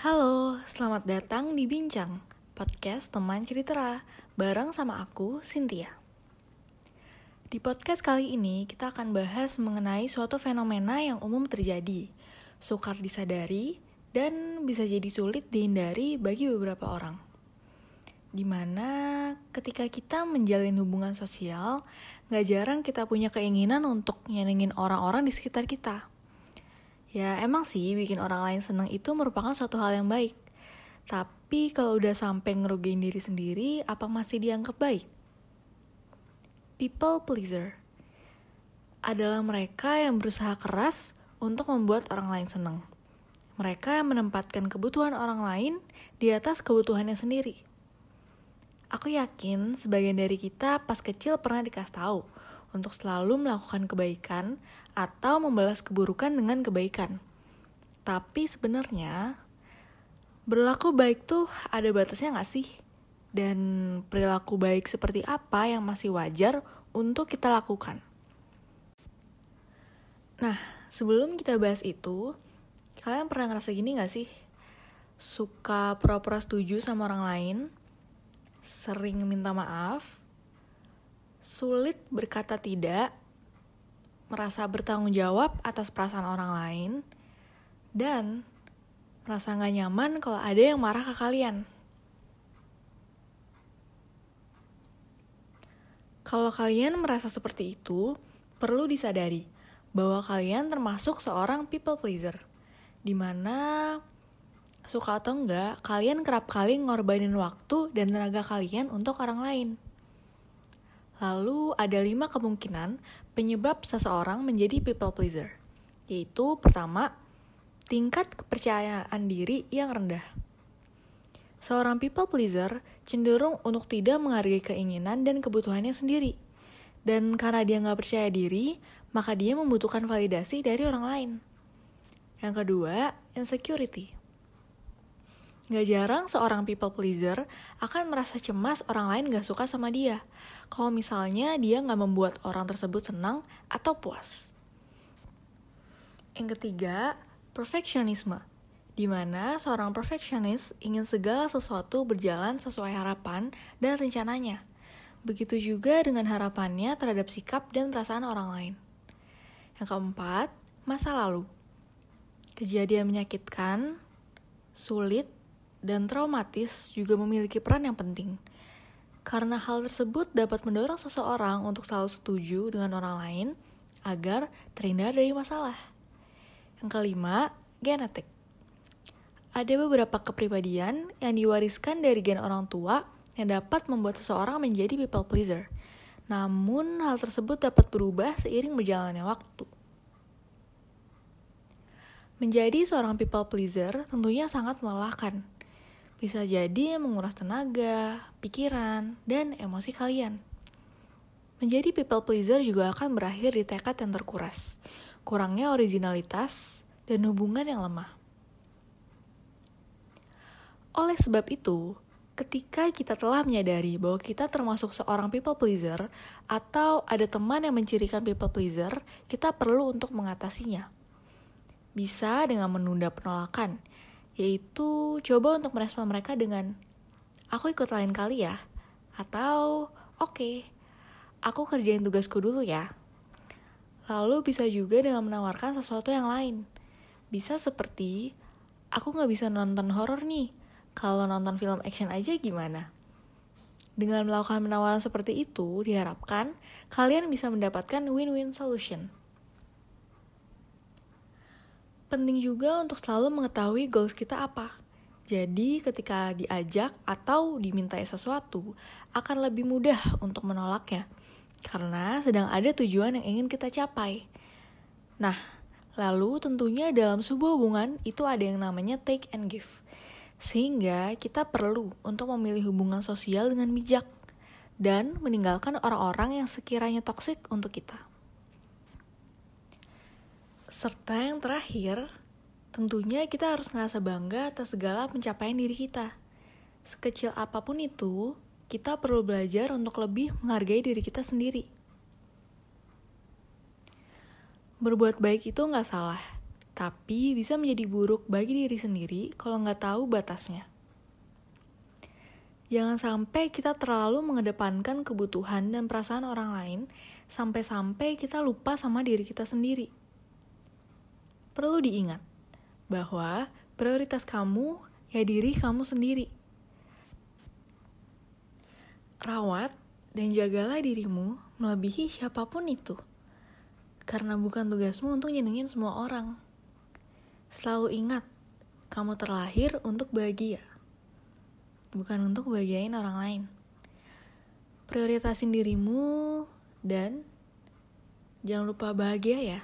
Halo, selamat datang di Bincang, podcast teman cerita bareng sama aku, Cynthia. Di podcast kali ini, kita akan bahas mengenai suatu fenomena yang umum terjadi, sukar disadari, dan bisa jadi sulit dihindari bagi beberapa orang. Di mana ketika kita menjalin hubungan sosial, gak jarang kita punya keinginan untuk nyenengin orang-orang di sekitar kita Ya emang sih bikin orang lain seneng itu merupakan suatu hal yang baik. Tapi kalau udah sampai ngerugiin diri sendiri, apa masih dianggap baik? People pleaser adalah mereka yang berusaha keras untuk membuat orang lain seneng. Mereka yang menempatkan kebutuhan orang lain di atas kebutuhannya sendiri. Aku yakin sebagian dari kita pas kecil pernah dikasih tahu untuk selalu melakukan kebaikan atau membalas keburukan dengan kebaikan. Tapi sebenarnya berlaku baik tuh ada batasnya gak sih? Dan perilaku baik seperti apa yang masih wajar untuk kita lakukan? Nah, sebelum kita bahas itu, kalian pernah ngerasa gini gak sih? Suka pura-pura setuju sama orang lain, sering minta maaf, sulit berkata tidak, merasa bertanggung jawab atas perasaan orang lain, dan merasa gak nyaman kalau ada yang marah ke kalian. Kalau kalian merasa seperti itu, perlu disadari bahwa kalian termasuk seorang people pleaser, di mana suka atau enggak, kalian kerap kali ngorbanin waktu dan tenaga kalian untuk orang lain. Lalu ada lima kemungkinan penyebab seseorang menjadi people pleaser. Yaitu pertama, tingkat kepercayaan diri yang rendah. Seorang people pleaser cenderung untuk tidak menghargai keinginan dan kebutuhannya sendiri. Dan karena dia nggak percaya diri, maka dia membutuhkan validasi dari orang lain. Yang kedua, insecurity. Gak jarang seorang people pleaser akan merasa cemas orang lain gak suka sama dia. Kalau misalnya dia gak membuat orang tersebut senang atau puas. Yang ketiga, perfectionisme. Di mana seorang perfectionist ingin segala sesuatu berjalan sesuai harapan dan rencananya. Begitu juga dengan harapannya terhadap sikap dan perasaan orang lain. Yang keempat, masa lalu. Kejadian menyakitkan, sulit, dan traumatis juga memiliki peran yang penting. Karena hal tersebut dapat mendorong seseorang untuk selalu setuju dengan orang lain agar terhindar dari masalah. Yang kelima, genetik. Ada beberapa kepribadian yang diwariskan dari gen orang tua yang dapat membuat seseorang menjadi people pleaser. Namun, hal tersebut dapat berubah seiring berjalannya waktu. Menjadi seorang people pleaser tentunya sangat melelahkan, bisa jadi menguras tenaga, pikiran, dan emosi kalian. Menjadi people pleaser juga akan berakhir di tekad yang terkuras, kurangnya originalitas, dan hubungan yang lemah. Oleh sebab itu, ketika kita telah menyadari bahwa kita termasuk seorang people pleaser atau ada teman yang mencirikan people pleaser, kita perlu untuk mengatasinya. Bisa dengan menunda penolakan, yaitu coba untuk merespon mereka dengan aku ikut lain kali ya atau oke okay, aku kerjain tugasku dulu ya. Lalu bisa juga dengan menawarkan sesuatu yang lain. Bisa seperti aku nggak bisa nonton horor nih kalau nonton film action aja gimana? Dengan melakukan penawaran seperti itu, diharapkan kalian bisa mendapatkan win-win solution. Penting juga untuk selalu mengetahui goals kita apa. Jadi ketika diajak atau dimintai sesuatu, akan lebih mudah untuk menolaknya. Karena sedang ada tujuan yang ingin kita capai. Nah, lalu tentunya dalam sebuah hubungan itu ada yang namanya take and give. Sehingga kita perlu untuk memilih hubungan sosial dengan bijak dan meninggalkan orang-orang yang sekiranya toksik untuk kita. Serta yang terakhir, tentunya kita harus ngerasa bangga atas segala pencapaian diri kita. Sekecil apa pun itu, kita perlu belajar untuk lebih menghargai diri kita sendiri. Berbuat baik itu nggak salah, tapi bisa menjadi buruk bagi diri sendiri kalau nggak tahu batasnya. Jangan sampai kita terlalu mengedepankan kebutuhan dan perasaan orang lain sampai-sampai kita lupa sama diri kita sendiri. Perlu diingat bahwa prioritas kamu ya diri kamu sendiri. Rawat dan jagalah dirimu melebihi siapa pun itu. Karena bukan tugasmu untuk nyenengin semua orang. Selalu ingat, kamu terlahir untuk bahagia bukan untuk bahagiain orang lain. Prioritasin dirimu dan jangan lupa bahagia ya.